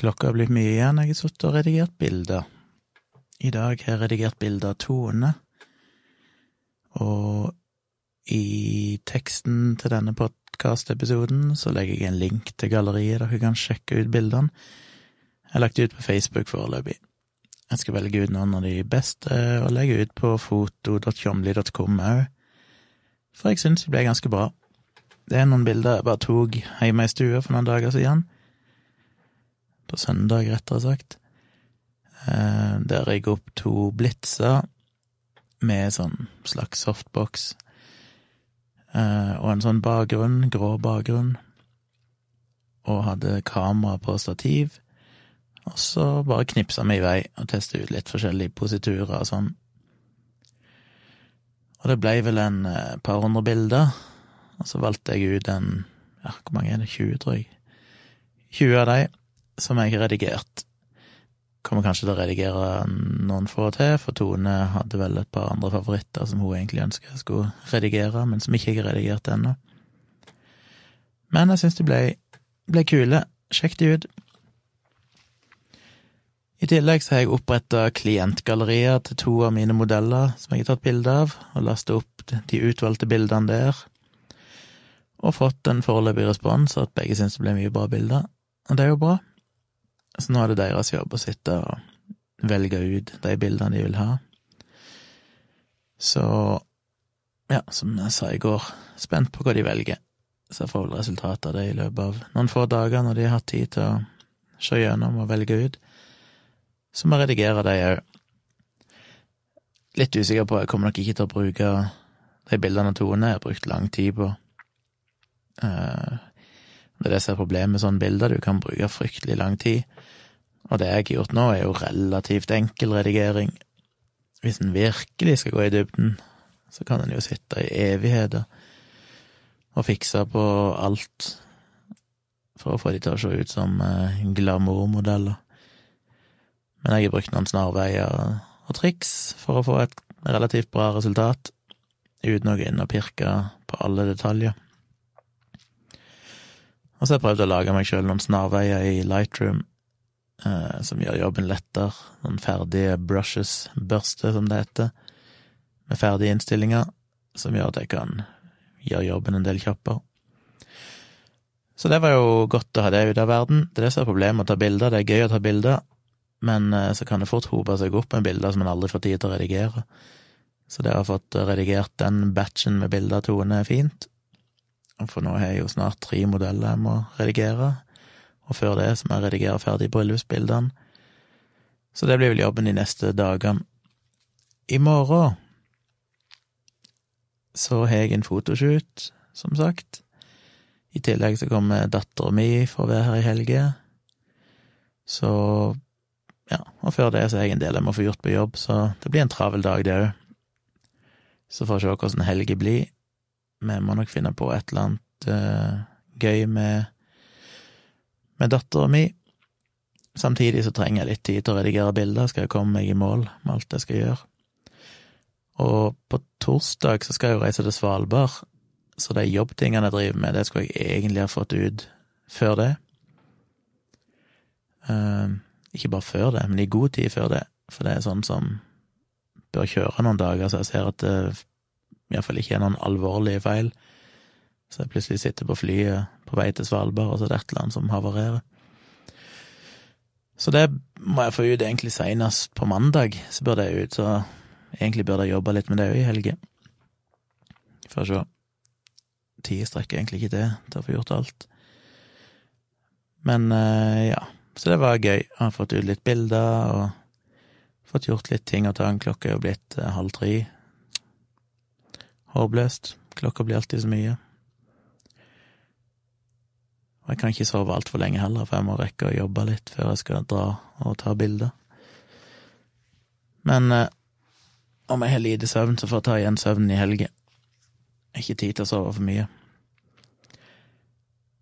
Klokka har blitt mye igjen, jeg har sittet og redigert bilder. I dag har jeg redigert bilder av Tone, og i teksten til denne podkastepisoden så legger jeg en link til galleriet dere kan sjekke ut bildene. Jeg har lagt det ut på Facebook foreløpig. Jeg skal velge ut noen av de beste og legge ut på foto.tjomli.com òg, for jeg syns de ble ganske bra. Det er noen bilder jeg bare tok hjemme i stua for noen dager siden. På søndag, rettere sagt. Eh, der jeg opp to blitzer med sånn slags softbox. Eh, og en sånn bakgrunn, grå bakgrunn. Og hadde kamera på stativ. Og så bare knipsa vi i vei og testa ut litt forskjellige positurer og sånn. Og det blei vel en eh, par hundre bilder, og så valgte jeg ut en ja, hvor mange er det, 20, tror jeg. 20 av de som jeg har redigert. Kommer kanskje til å redigere noen få til, for Tone hadde vel et par andre favoritter som hun egentlig ønska jeg skulle redigere, men som ikke jeg har redigert ennå. Men jeg syns de ble, ble kule. Sjekk de ut. I tillegg så har jeg oppretta klientgallerier til to av mine modeller som jeg har tatt bilde av, og lasta opp de utvalgte bildene der, og fått en foreløpig respons, at begge syns det ble mye bra bilder, og det er jo bra. Så nå er det deres jobb å sitte og velge ut de bildene de vil ha. Så ja, som jeg sa i går, spent på hva de velger. Så jeg får vel resultatet av det i løpet av noen få dager, når de har hatt tid til å se gjennom og velge ut. Så må jeg redigere de òg. Litt usikker på, jeg kommer nok ikke til å bruke de bildene av Tone, jeg har brukt lang tid på. Uh, det er det som er problemet med sånne bilder, du kan bruke fryktelig lang tid. Og det jeg har gjort nå, er jo relativt enkel redigering. Hvis en virkelig skal gå i dybden, så kan en jo sitte i evigheter og fikse på alt for å få de til å se ut som uh, glamourmodeller. Men jeg har brukt noen snarveier og triks for å få et relativt bra resultat, uten å gå inn og pirke på alle detaljer. Og så har jeg prøvd å lage meg sjøl noen snarveier i Lightroom eh, som gjør jobben lettere. Noen ferdige brushes, børste som det heter, med ferdige innstillinger, som gjør at jeg kan gjøre jobben en del kjappere. Så det var jo godt å ha det ute av verden. Det er det som er problemet med å ta bilder. Det er gøy å ta bilder, men eh, så kan det fort hope seg opp med bilder som en aldri får tid til å redigere. Så det å ha fått redigert den batchen med bilder av Tone er fint. For nå har jeg jo snart tre modeller jeg må redigere, og før det så må jeg redigere ferdig bryllupsbildene. Så det blir vel jobben de neste dagene. I morgen så har jeg en fotoshoot, som sagt. I tillegg så kommer dattera mi for å være her i helge. Så ja, og før det så er jeg en del jeg må få gjort på jobb, så det blir en travel dag, det òg. Så får vi se hvordan helga blir. Vi må nok finne på et eller annet uh, gøy med, med dattera mi. Samtidig så trenger jeg litt tid til å redigere bilder, skal jeg komme meg i mål med alt jeg skal gjøre. Og på torsdag så skal jeg jo reise til Svalbard, så de jobbtingene jeg driver med, det skulle jeg egentlig ha fått ut før det. Uh, ikke bare før det, men i god tid før det, for det er sånn som bør kjøre noen dager, så jeg ser at det iallfall ikke er noen alvorlige feil. Så jeg plutselig sitter på flyet på vei til Svalbard, og så er det et eller annet som havarerer. Så det må jeg få ut egentlig seinest på mandag, så bør det ut, så egentlig burde jeg jobbe litt med det òg i helga. Får se. Tida strekker egentlig ikke til til å få gjort alt. Men eh, ja, så det var gøy. Jeg har fått ut litt bilder og fått gjort litt ting og tang. Klokka er jo blitt eh, halv tre. Håpløst. Klokka blir alltid så mye. Og jeg kan ikke sove altfor lenge heller, for jeg må rekke å jobbe litt før jeg skal dra og ta bilder. Men eh, om jeg har lite søvn, så får jeg ta igjen søvnen i helga. Ikke tid til å sove for mye.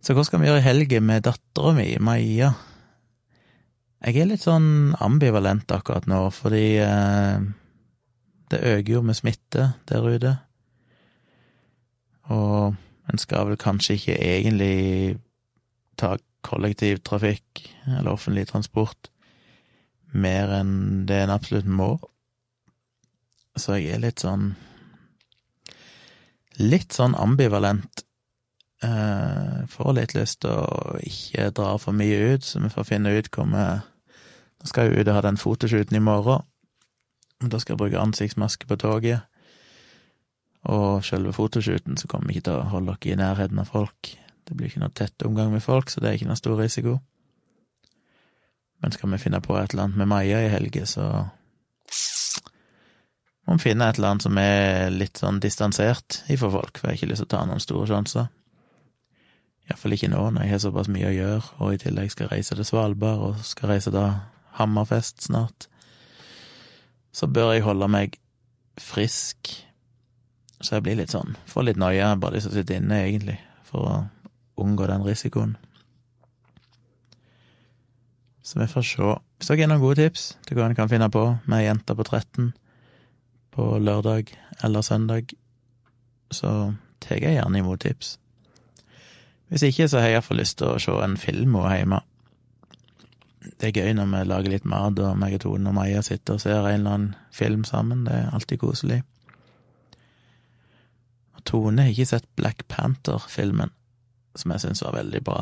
Så hva skal vi gjøre i helga med dattera mi, Maja? Jeg er litt sånn ambivalent akkurat nå, fordi eh, det øker jo med smitte der ute. En skal vel kanskje ikke egentlig ta kollektivtrafikk eller offentlig transport mer enn det en absolutt må. Så jeg er litt sånn Litt sånn ambivalent. Eh, får litt lyst til å ikke dra for mye ut, så vi får finne ut hvor vi Nå skal jeg ut og ha den fotoshooten i morgen. Da skal jeg bruke ansiktsmaske på toget. Og selve fotoshooten så kommer vi ikke til å holde dere i nærheten av folk. Det blir ikke noe tett omgang med folk, så det er ikke noe stor risiko. Men skal vi finne på et eller annet med Maja i helga, så må vi finne et eller annet som er litt sånn distansert ifra folk, for jeg har ikke lyst til å ta noen store sjanser. Iallfall ikke nå, når jeg har såpass mye å gjøre, og i tillegg skal reise til Svalbard, og skal reise til Hammerfest snart. Så bør jeg holde meg frisk, så jeg blir litt sånn, får litt noia bare de som sitter inne, egentlig, for å unngå den risikoen. Så vi får se. Hvis dere har noen gode tips til hva en kan finne på med ei jente på 13 på lørdag eller søndag, så tar jeg gjerne imot tips. Hvis ikke, så har jeg iallfall lyst til å se en film hun hjemme. Det er gøy når vi lager litt mat, og meg og Tone og Maja sitter og ser en eller annen film sammen. Det er alltid koselig. Tone har ikke sett Black Panther-filmen, som jeg syns var veldig bra.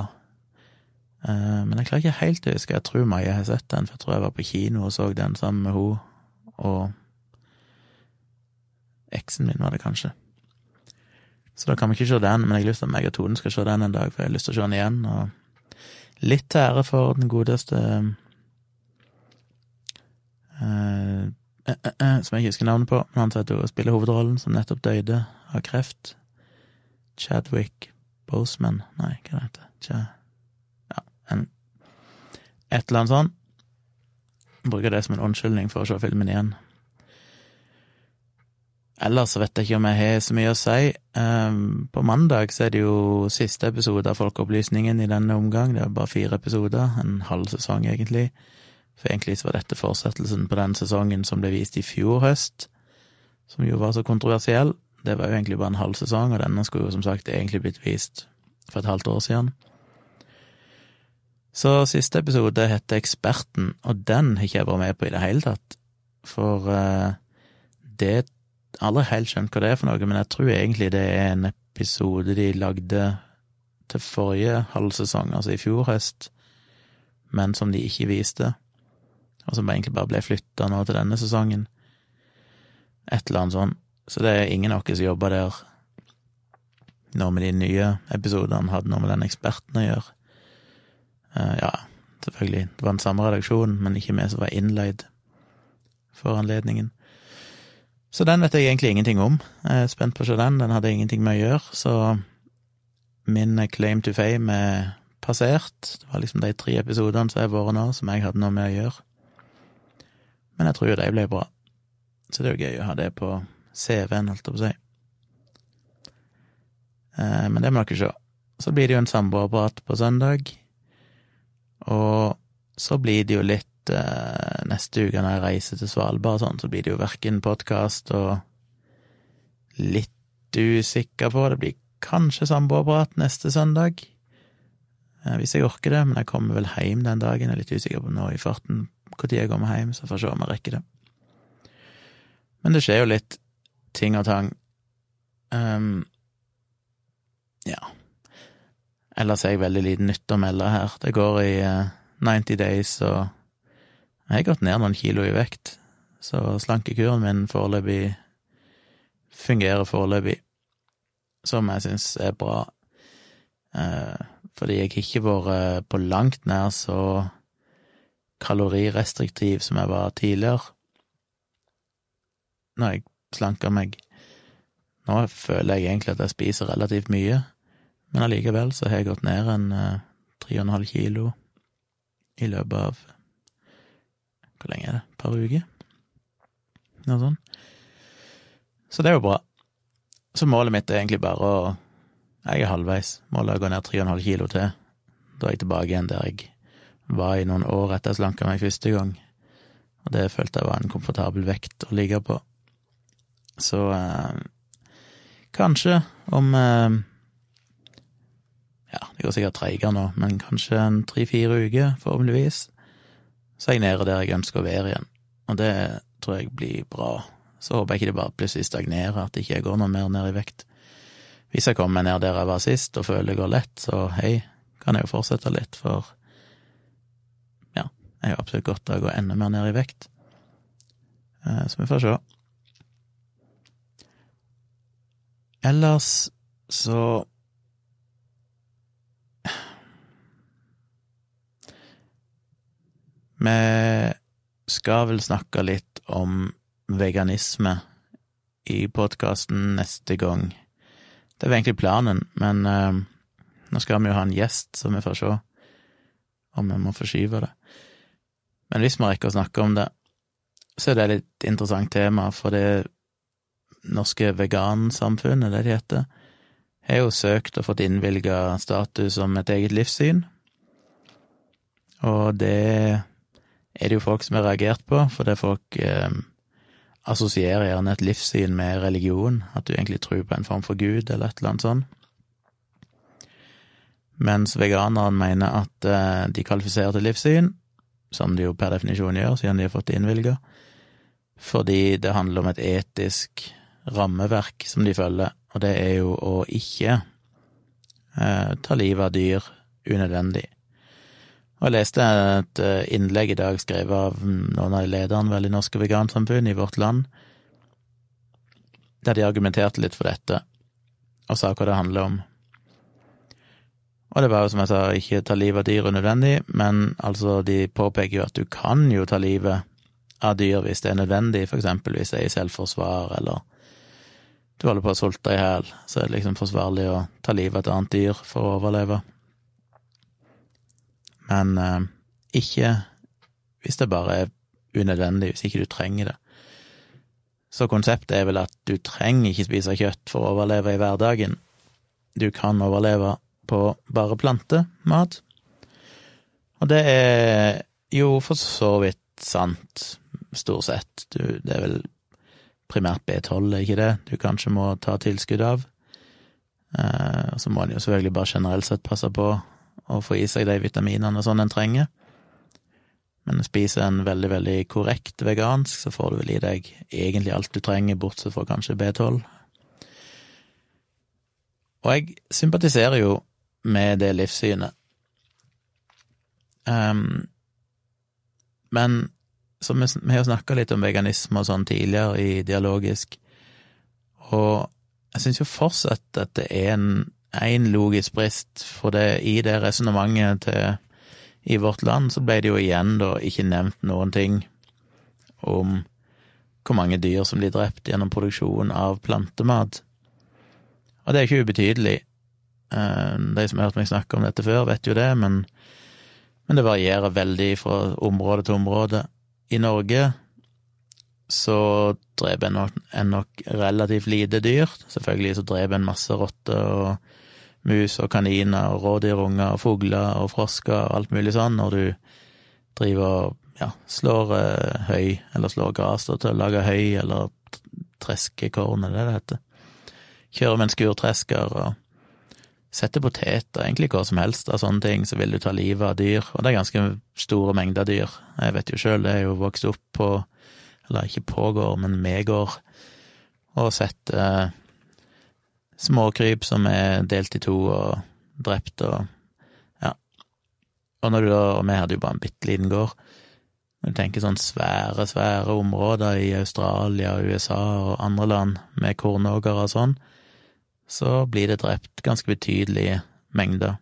Eh, men jeg klarer ikke helt å huske, jeg tror Maja har sett den, for jeg tror jeg var på kino og så den sammen med hun og eksen min, var det kanskje. Så da kan vi ikke se den, men jeg har lyst til at meg og Tone skal se den en dag, for jeg har lyst til å se den igjen. Og litt til ære for den godeste uh, uh, uh, Som jeg ikke husker navnet på, men han som spiller hovedrollen, som nettopp døde av kreft. Chadwick Boseman Nei, hva heter det? Ch ja, en, et eller annet sånt. Bruker det som en unnskyldning for å se filmen igjen. Ellers så vet jeg ikke om jeg har så mye å si. Um, på mandag så er det jo siste episode av Folkeopplysningen i denne omgang. Det er bare fire episoder, en halv sesong egentlig. For egentlig så var dette fortsettelsen på den sesongen som ble vist i fjor høst, som jo var så kontroversiell. Det var jo egentlig bare en halv sesong, og denne skulle jo som sagt egentlig blitt vist for et halvt år siden. Så siste episode heter Eksperten, og den har ikke jeg vært med på i det hele tatt. For uh, det aldri helt skjønt hva det er for noe, men jeg tror egentlig det er en episode de lagde til forrige halvsesong, altså i fjor høst, men som de ikke viste, og som egentlig bare ble flytta nå til denne sesongen. Et eller annet sånn. Så det er ingen av oss som jobber der nå med de nye episodene, hadde noe med den eksperten å gjøre. Uh, ja, selvfølgelig, det var den samme redaksjonen, men ikke vi som var innleid for anledningen. Så den vet jeg egentlig ingenting om. Jeg er spent på å se den. Den hadde ingenting med å gjøre, så min claim to fame er passert. Det var liksom de tre episodene som har vært nå, som jeg hadde noe med å gjøre. Men jeg tror jo de ble bra. Så det er jo gøy å ha det på CV-en, holdt jeg på å si. Eh, men det må dere se. Så blir det jo en samboerprat på søndag. Og så blir det jo litt eh, neste uke når jeg reiser til Svalbard og sånn, så blir det jo verken podkast og litt usikker på. Det blir kanskje samboerprat neste søndag, eh, hvis jeg orker det, men jeg kommer vel hjem den dagen. Jeg er litt usikker på nå i farten når jeg kommer hjem, så får jeg se om jeg rekker det. Men det skjer jo litt ting og tang. Um, ja. Ellers er jeg veldig lite nytt å melde her. Det går i uh, 90 Days og jeg har gått ned noen kilo i vekt, så slankekuren min foreløpig fungerer foreløpig, som jeg syns er bra. Uh, fordi jeg har ikke vært på langt nær så kalorirestriktiv som jeg var tidligere, når jeg slanker meg. Nå føler jeg egentlig at jeg spiser relativt mye, men allikevel så har jeg gått ned en eh, og en halv kilo i løpet av hvor lenge er det? Et par uker? Noe sånt. Så det er jo bra. Så målet mitt er egentlig bare å Jeg er halvveis. Målet er å gå ned 3,5 kilo til. Da er jeg tilbake igjen der jeg var i noen år etter jeg slanka meg første gang. Og det følte jeg var en komfortabel vekt å ligge på. Så eh, kanskje om eh, ja, det går sikkert treigere nå, men kanskje en tre-fire uker, forhåpentligvis, så er jeg nede der jeg ønsker å være igjen. Og det tror jeg blir bra. Så håper jeg ikke det bare plutselig stagnerer, at det ikke går noe mer ned i vekt. Hvis jeg kommer ned der jeg var sist og føler det går lett, så hei, kan jeg jo fortsette litt, for ja, jo absolutt godt av å gå enda mer ned i vekt. Eh, så vi får se. Ellers så Vi skal vel snakke litt om veganisme i podkasten neste gang. Det var egentlig planen, men uh, nå skal vi jo ha en gjest, så vi får se om vi må forskyve det. Men hvis vi rekker å snakke om det, så er det et litt interessant tema, for det norske vegansamfunnet, det de heter, har jo søkt og fått innvilga status som et eget livssyn, og det er det jo folk som har reagert på, fordi folk eh, assosierer gjerne et livssyn med religion, at du egentlig tror på en form for gud, eller et eller annet sånt. Mens veganerne mener at eh, de kvalifiserer til livssyn, som de jo per definisjon gjør, siden de har fått det innvilga, fordi det handler om et etisk rammeverk som de følger, og det er jo å ikke eh, ta livet av dyr unødvendig. Og jeg leste et eh, innlegg i dag skrevet av noen av lederne vel i Norske Vegansamfunn i vårt land, der de argumenterte litt for dette, og sa hva det handler om. Og det var jo, som jeg sa, ikke ta livet av dyr unødvendig, men altså, de påpeker jo at du kan jo ta livet av dyr hvis det er nødvendig, for eksempel hvis det er i selvforsvar, eller du holder på å sulte i hjel, så er det liksom forsvarlig å ta livet av et annet dyr for å overleve men eh, ikke hvis det bare er unødvendig, hvis ikke du trenger det. Så konseptet er vel at du trenger ikke spise kjøtt for å overleve i hverdagen. Du kan overleve på bare plantemat. Og det er jo for så vidt sant, stort sett. Du, det er vel primært B12, er ikke det, du kanskje må ta tilskudd av. Eh, så må en jo selvfølgelig bare generelt sett passe på å få i seg de vitaminene sånn en trenger. Men spiser en veldig, veldig korrekt vegansk, så får du vel i deg egentlig alt du trenger, bortsett fra kanskje B12. Og jeg sympatiserer jo med det livssynet. Um, men som vi, vi har jo snakka litt om veganisme og sånn tidligere i Dialogisk, og jeg syns jo fortsatt at det er en en logisk brist, for det, i det resonnementet til i vårt land så ble det jo igjen da ikke nevnt noen ting om hvor mange dyr som blir drept gjennom produksjon av plantemat. Og det er ikke ubetydelig. Eh, de som har hørt meg snakke om dette før, vet jo det, men, men det varierer veldig fra område til område. I Norge så dreper en nok, en nok relativt lite dyr. Selvfølgelig så dreper en masse rotter og mus og kaniner og rådyrunger og fugler og frosker og alt mulig sånn når du driver og ja, slår uh, høy, eller slår gress til å lage høy, eller treskekorn, eller det det heter. Kjører med en skurtresker og setter poteter, egentlig hva som helst av sånne ting, så vil du ta livet av dyr, og det er ganske store mengder dyr. Jeg vet jo sjøl, det er jo vokst opp på, eller ikke på gård, men med gård, og sett eh, småkryp som er delt i to og drept og ja. Og når du da, og vi hadde jo bare en bitte liten gård. Når du tenker sånn svære, svære områder i Australia, USA og andre land med kornåkre og sånn, så blir det drept ganske betydelige mengder.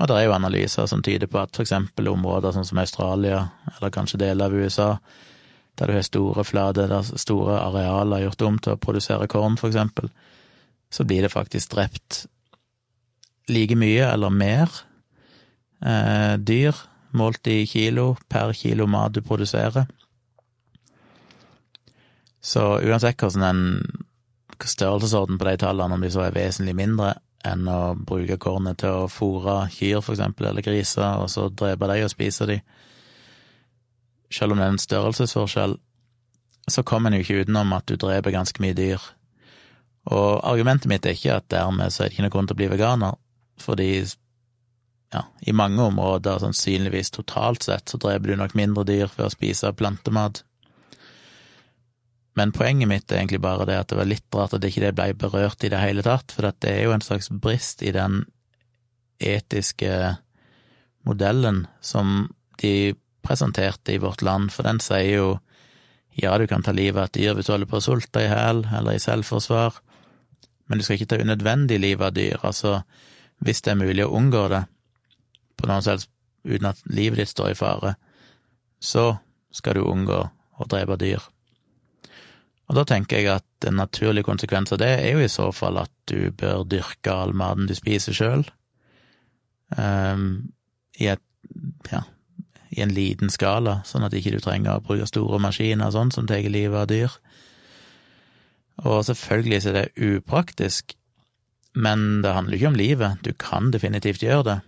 Og det er jo analyser som tyder på at eksempel områder sånn som Australia, eller kanskje deler av USA, der du har store flater, der store arealer gjort om til å produsere korn, eksempel, så blir det faktisk drept like mye eller mer eh, dyr målt i kilo per kilo mat du produserer. Så uansett hvordan en størrelsesorden på de tallene, om de så er vesentlig mindre enn å bruke kornet til å fôre kyr, for eksempel, eller griser, og så drepe de og spise de, selv om det er en størrelsesforskjell, så kommer en jo ikke utenom at du dreper ganske mye dyr og argumentet mitt er ikke at dermed så er det ikke noen grunn til å bli veganer, fordi ja, i mange områder, sannsynligvis totalt sett, så dreper du nok mindre dyr ved å spise plantemat. Men poenget mitt er egentlig bare det at det var litt rart at ikke det ble berørt i det hele tatt, for det er jo en slags brist i den etiske modellen som de presenterte i Vårt Land, for den sier jo ja, du kan ta livet av et dyr hvis du holder på å sulte i hæl eller i selvforsvar, men du skal ikke ta unødvendig livet av dyr, altså hvis det er mulig å unngå det, på noen selv uten at livet ditt står i fare, så skal du unngå å drepe dyr. Og da tenker jeg at en naturlig konsekvens av det er jo i så fall at du bør dyrke all maten du spiser sjøl, um, ehm, i ja, i en liten skala, sånn at ikke du trenger å bruke store maskiner og sånn som tar livet av dyr. Og selvfølgelig er det upraktisk, men det handler ikke om livet, du kan definitivt gjøre det.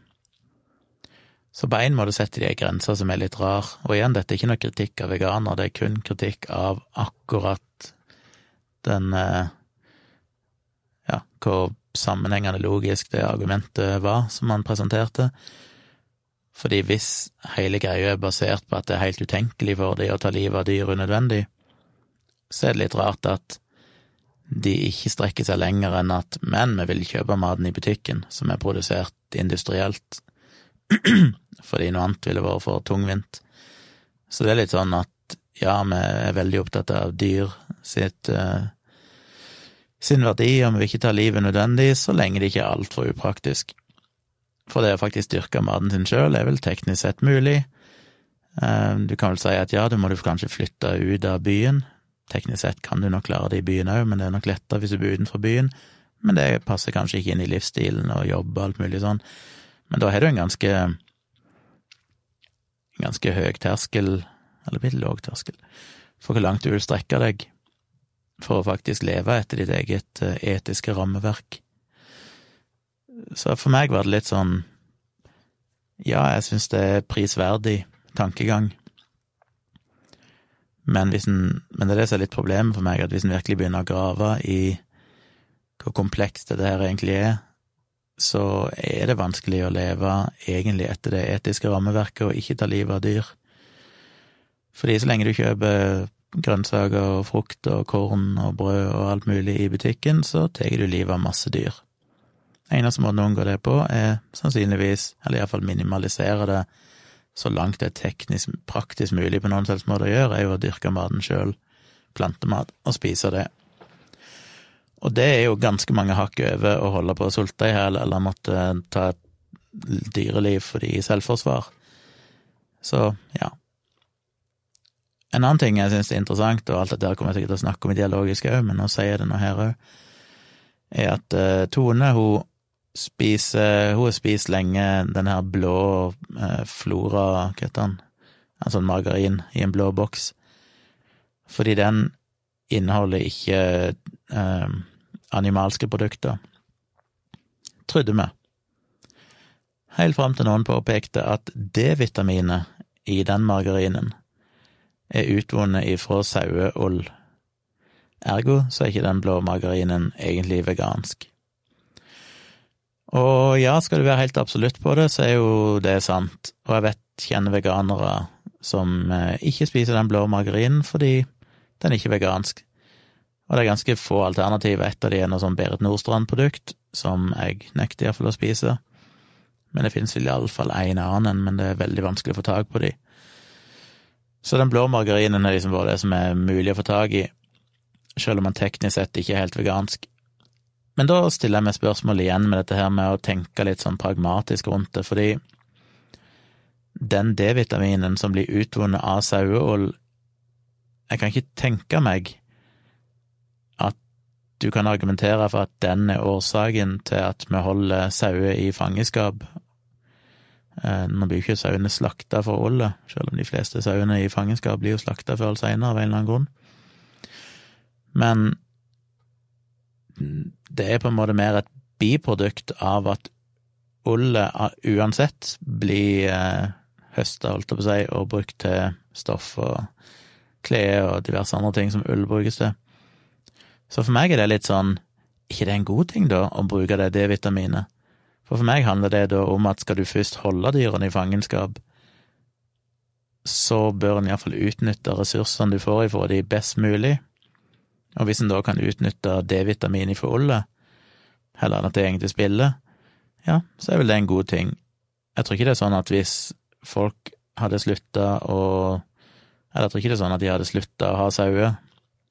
Så på én måte setter de ei grense som er litt rar. Og igjen, dette er ikke noe kritikk av veganer, det er kun kritikk av akkurat den eh, Ja, hvor sammenhengende logisk det argumentet var som han presenterte. Fordi hvis hele greia er basert på at det er helt utenkelig for de å ta livet av dyr unødvendig, så er det litt rart at de ikke strekker seg lenger enn at men vi vil kjøpe maten i butikken, som er produsert industrielt, fordi noe annet ville vært for tungvint. Så det er litt sånn at ja, vi er veldig opptatt av dyr sitt uh, sin verdi, og vi vil ikke ta livet nødvendig så lenge det ikke er altfor upraktisk. For det å faktisk dyrke maten sin sjøl er vel teknisk sett mulig. Uh, du kan vel si at ja, du må du kanskje flytte ut av byen. Teknisk sett kan du nok klare det i byen òg, men det er nok lettere hvis du bor utenfor byen. Men det passer kanskje ikke inn i livsstilen og jobb og alt mulig sånn. Men da har du en ganske ganske høy terskel, eller litt låg terskel, for hvor langt du vil strekke deg for å faktisk leve etter ditt eget eh, etiske rammeverk. Så for meg var det litt sånn Ja, jeg syns det er prisverdig tankegang. Men, en, men det er det som er litt problemet for meg, at hvis en virkelig begynner å grave i hvor komplekst det her egentlig er, så er det vanskelig å leve egentlig etter det etiske rammeverket og ikke ta livet av dyr. Fordi så lenge du kjøper grønnsaker og frukt og korn og brød og alt mulig i butikken, så tar du livet av masse dyr. Eneste måten å unngå det på, er sannsynligvis, eller iallfall minimalisere det så langt det er teknisk praktisk mulig på noen måte å gjøre, er jo å dyrke maten sjøl, plantemat, og spise det. Og det er jo ganske mange hakk over å holde på å sulte i hjel eller måtte ta et dyreliv fordi selvforsvar. Så, ja. En annen ting jeg syns er interessant, og alt dette kommer jeg sikkert til å snakke om i dialogisk òg, men nå sier jeg det nå her òg, er at uh, Tone, hun spiser Hun har spist lenge den her blå uh, Flora, hva heter den, en sånn margarin i en blå boks, fordi den inneholder ikke uh, animalske produkter. Trodde vi. Helt fram til noen påpekte at D-vitaminet i den margarinen er utvunnet ifra saueull. Ergo så er ikke den blå margarinen egentlig vegansk. Og ja, skal du være helt absolutt på det, så er jo det sant. Og jeg vet, kjenner veganere som eh, ikke spiser den blå margarinen fordi den er ikke vegansk. Og det er ganske få alternativer. Et av de er noe sånn Berit Nordstrand-produkt, som jeg nekter iallfall å spise. Men det finnes vel iallfall én annen, men det er veldig vanskelig å få tak på de. Så den blå margarinen er liksom bare det som er mulig å få tak i, selv om man teknisk sett ikke er helt vegansk. Men da stiller jeg meg spørsmål igjen med dette her med å tenke litt sånn pragmatisk rundt det, fordi den D-vitaminen som blir utvunnet av saueull, jeg kan ikke tenke meg du kan argumentere for at den er årsaken til at vi holder sauer i fangenskap. Eh, nå blir jo ikke sauene slakta for ålet, selv om de fleste sauene i fangenskap blir jo slakta før eller seinere av en eller annen grunn. Men det er på en måte mer et biprodukt av at ollet uansett blir eh, høsta, holdt jeg på å si, og brukt til stoff og klær og diverse andre ting som ull brukes til. Så for meg er det litt sånn ikke det er en god ting, da, å bruke det D-vitaminet? For for meg handler det da om at skal du først holde dyrene i fangenskap, så bør en iallfall utnytte ressursene du får ifra de best mulig, og hvis en da kan utnytte D-vitamin i forholdet, heller enn at det egentlig spiller, ja, så er vel det en god ting. Jeg tror ikke det er sånn at hvis folk hadde slutta å Eller jeg tror ikke det er sånn at de hadde slutta å ha sauer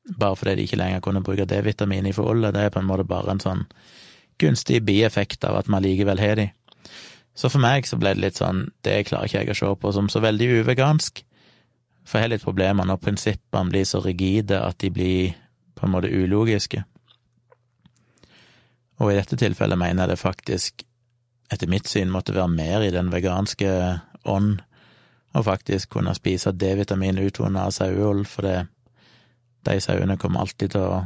bare fordi de ikke lenger kunne bruke D-vitamin i forholdet, det er på en måte bare en sånn gunstig bieffekt av at man likevel har de. Så for meg så ble det litt sånn, det klarer ikke jeg å se på som så veldig uvegansk, for jeg har litt problemer når prinsippene blir så rigide at de blir på en måte ulogiske. Og i dette tilfellet mener jeg det faktisk, etter mitt syn, måtte være mer i den veganske ånd, å faktisk kunne spise D-vitamin utvunnet av saueull, for det, de sauene kommer alltid til å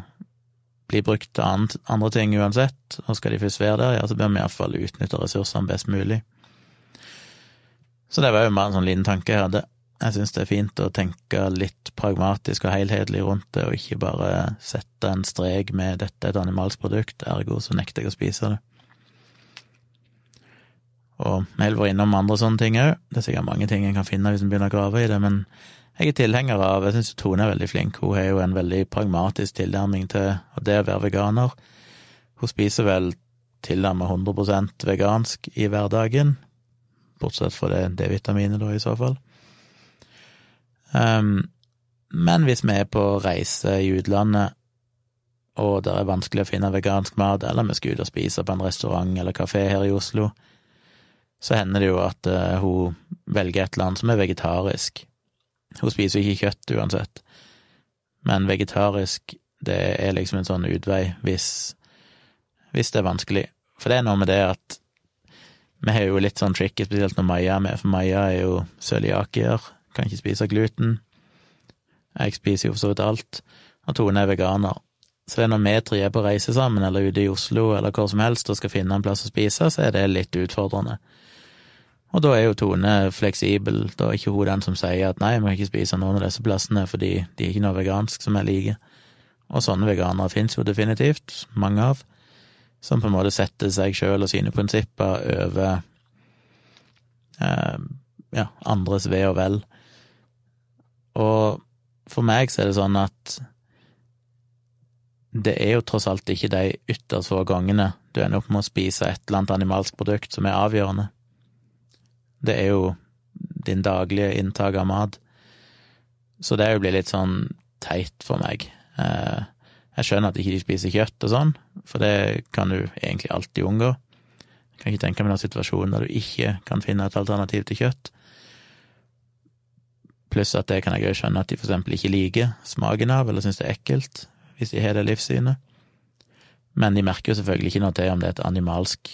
bli brukt til andre ting uansett, og skal de først være der, ja, så bør vi iallfall utnytte ressursene best mulig. Så det var jo bare en sånn liten tanke jeg hadde. Jeg syns det er fint å tenke litt pragmatisk og helhetlig rundt det, og ikke bare sette en strek med 'dette er et animalsk produkt', ergo så nekter jeg å spise det. Og vi har vært innom andre sånne ting òg. Det er sikkert mange ting en kan finne hvis en begynner å grave i det, men jeg er tilhenger av Jeg syns Tone er veldig flink. Hun har jo en veldig pragmatisk tilnærming til det å være veganer. Hun spiser vel tilnærmet 100% vegansk i hverdagen, bortsett fra det D-vitaminet, da, i så fall. Um, men hvis vi er på reise i utlandet, og det er vanskelig å finne vegansk mat, eller vi skal ut og spise på en restaurant eller kafé her i Oslo, så hender det jo at uh, hun velger et eller annet som er vegetarisk. Hun spiser jo ikke kjøtt uansett, men vegetarisk, det er liksom en sånn utvei hvis, hvis det er vanskelig. For det er noe med det at vi har jo litt sånn tricky, spesielt når Maja er med, for Maja er jo cøliakier, kan ikke spise gluten. Jeg spiser jo for så vidt alt, og Tone er veganer. Så når vi tre er på reise sammen, eller ute i Oslo, eller hvor som helst, og skal finne en plass å spise, så er det litt utfordrende. Og da er jo Tone fleksibel, da er ikke hun den som sier at nei, vi må ikke spise noen av disse plassene fordi de er ikke noe vegansk som jeg liker. Og sånne veganere finnes jo definitivt, mange av, som på en måte setter seg sjøl og sine prinsipper over eh, ja, andres ve og vel. Og for meg så er det sånn at det er jo tross alt ikke de ytterst få gangene du ender opp med å spise et eller annet animalsk produkt som er avgjørende. Det er jo din daglige inntak av mat. Så det blitt litt sånn teit for meg. Eh, jeg skjønner at ikke de spiser kjøtt og sånn, for det kan du egentlig alltid unngå. Jeg kan ikke tenke meg noen situasjon der du ikke kan finne et alternativ til kjøtt. Pluss at det kan jeg òg skjønne at de for eksempel ikke liker smaken av, eller syns det er ekkelt, hvis de har det livssynet. Men de merker jo selvfølgelig ikke noe til om det er et animalsk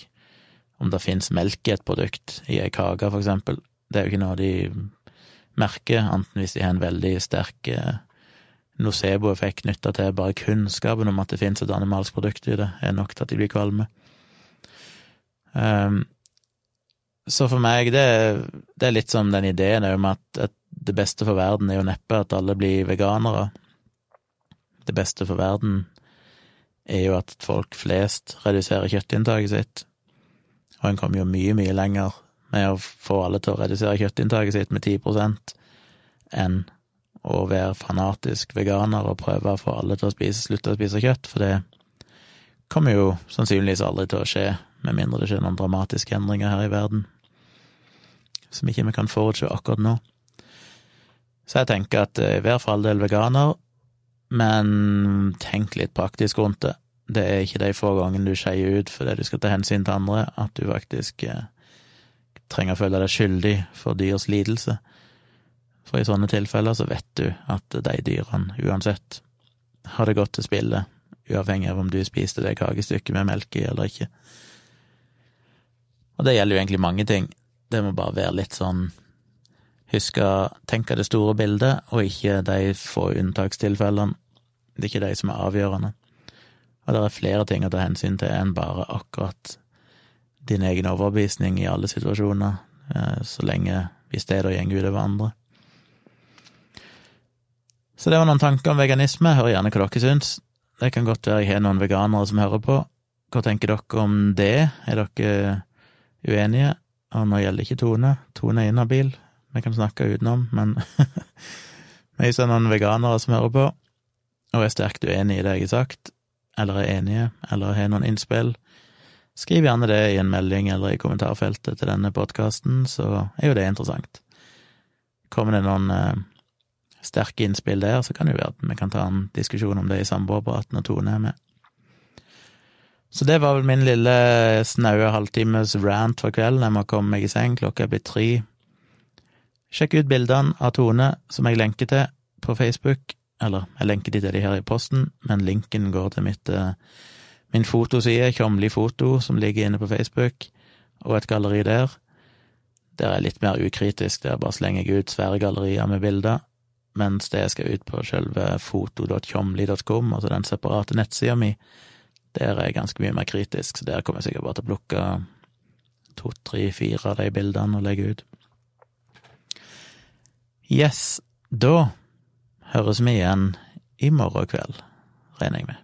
om det finnes melk i et produkt, i ei kake, for eksempel. Det er jo ikke noe de merker, enten hvis de har en veldig sterk eh, nocebo-effekt knytta til bare kunnskapen om at det finnes et animalsk produkt i det, er nok til at de blir kvalme. Um, så for meg, det, det, er litt som den ideen om at, at det beste for verden er jo neppe at alle blir veganere. Det beste for verden er jo at folk flest reduserer kjøttinntaket sitt. Og en kommer jo mye, mye lenger med å få alle til å redusere kjøttinntaket sitt med 10% enn å være fanatisk veganer og prøve å få alle til å spise, slutte å spise kjøtt, for det kommer jo sannsynligvis aldri til å skje, med mindre det skjer noen dramatiske endringer her i verden som ikke vi kan forutse akkurat nå. Så jeg tenker at i vær for all del veganer, men tenk litt praktisk rundt det det er ikke de få gangene du skeier ut fordi du skal ta hensyn til andre, at du faktisk eh, trenger å føle deg skyldig for dyrs lidelse. For i sånne tilfeller så vet du at de dyrene uansett har det godt til spille, uavhengig av om du spiste det kakestykket med melk i eller ikke. Og det gjelder jo egentlig mange ting. Det må bare være litt sånn Husk å tenke det store bildet, og ikke de få unntakstilfellene. Det er ikke de som er avgjørende. Og det er flere ting å ta hensyn til enn bare akkurat din egen overbevisning i alle situasjoner, eh, så lenge hvis det da går utover andre. Så det var noen tanker om veganisme. Hør gjerne hva dere syns. Det kan godt være jeg har noen veganere som hører på. Hva tenker dere om det? Er dere uenige, og nå gjelder ikke Tone. Tone er inhabil, vi kan snakke utenom, men hvis det er noen veganere som hører på, og er sterkt uenig i det jeg har sagt, eller er enige, eller har noen innspill. Skriv gjerne det i en melding eller i kommentarfeltet til denne podkasten, så er jo det interessant. Kommer det noen eh, sterke innspill der, så kan det jo være at vi kan ta en diskusjon om det i samboerpraten når Tone er med. Så det var vel min lille snaue halvtimes rant for kvelden. Jeg må komme meg i seng, klokka blitt tre. Sjekk ut bildene av Tone som jeg lenker til på Facebook. Eller, jeg lenker de til de her i posten, men linken går til mitt, eh, min fotoside, Tjomli foto, som ligger inne på Facebook, og et galleri der. Der er litt mer ukritisk, der bare slenger jeg ut svære gallerier med bilder, mens det jeg skal ut på selve foto.tjomli.com, altså den separate nettsida mi, der er jeg ganske mye mer kritisk, så der kommer jeg sikkert bare til å plukke to, tre, fire av de bildene og legge ut. Yes, da høres vi igjen i morgen kveld, regner jeg med.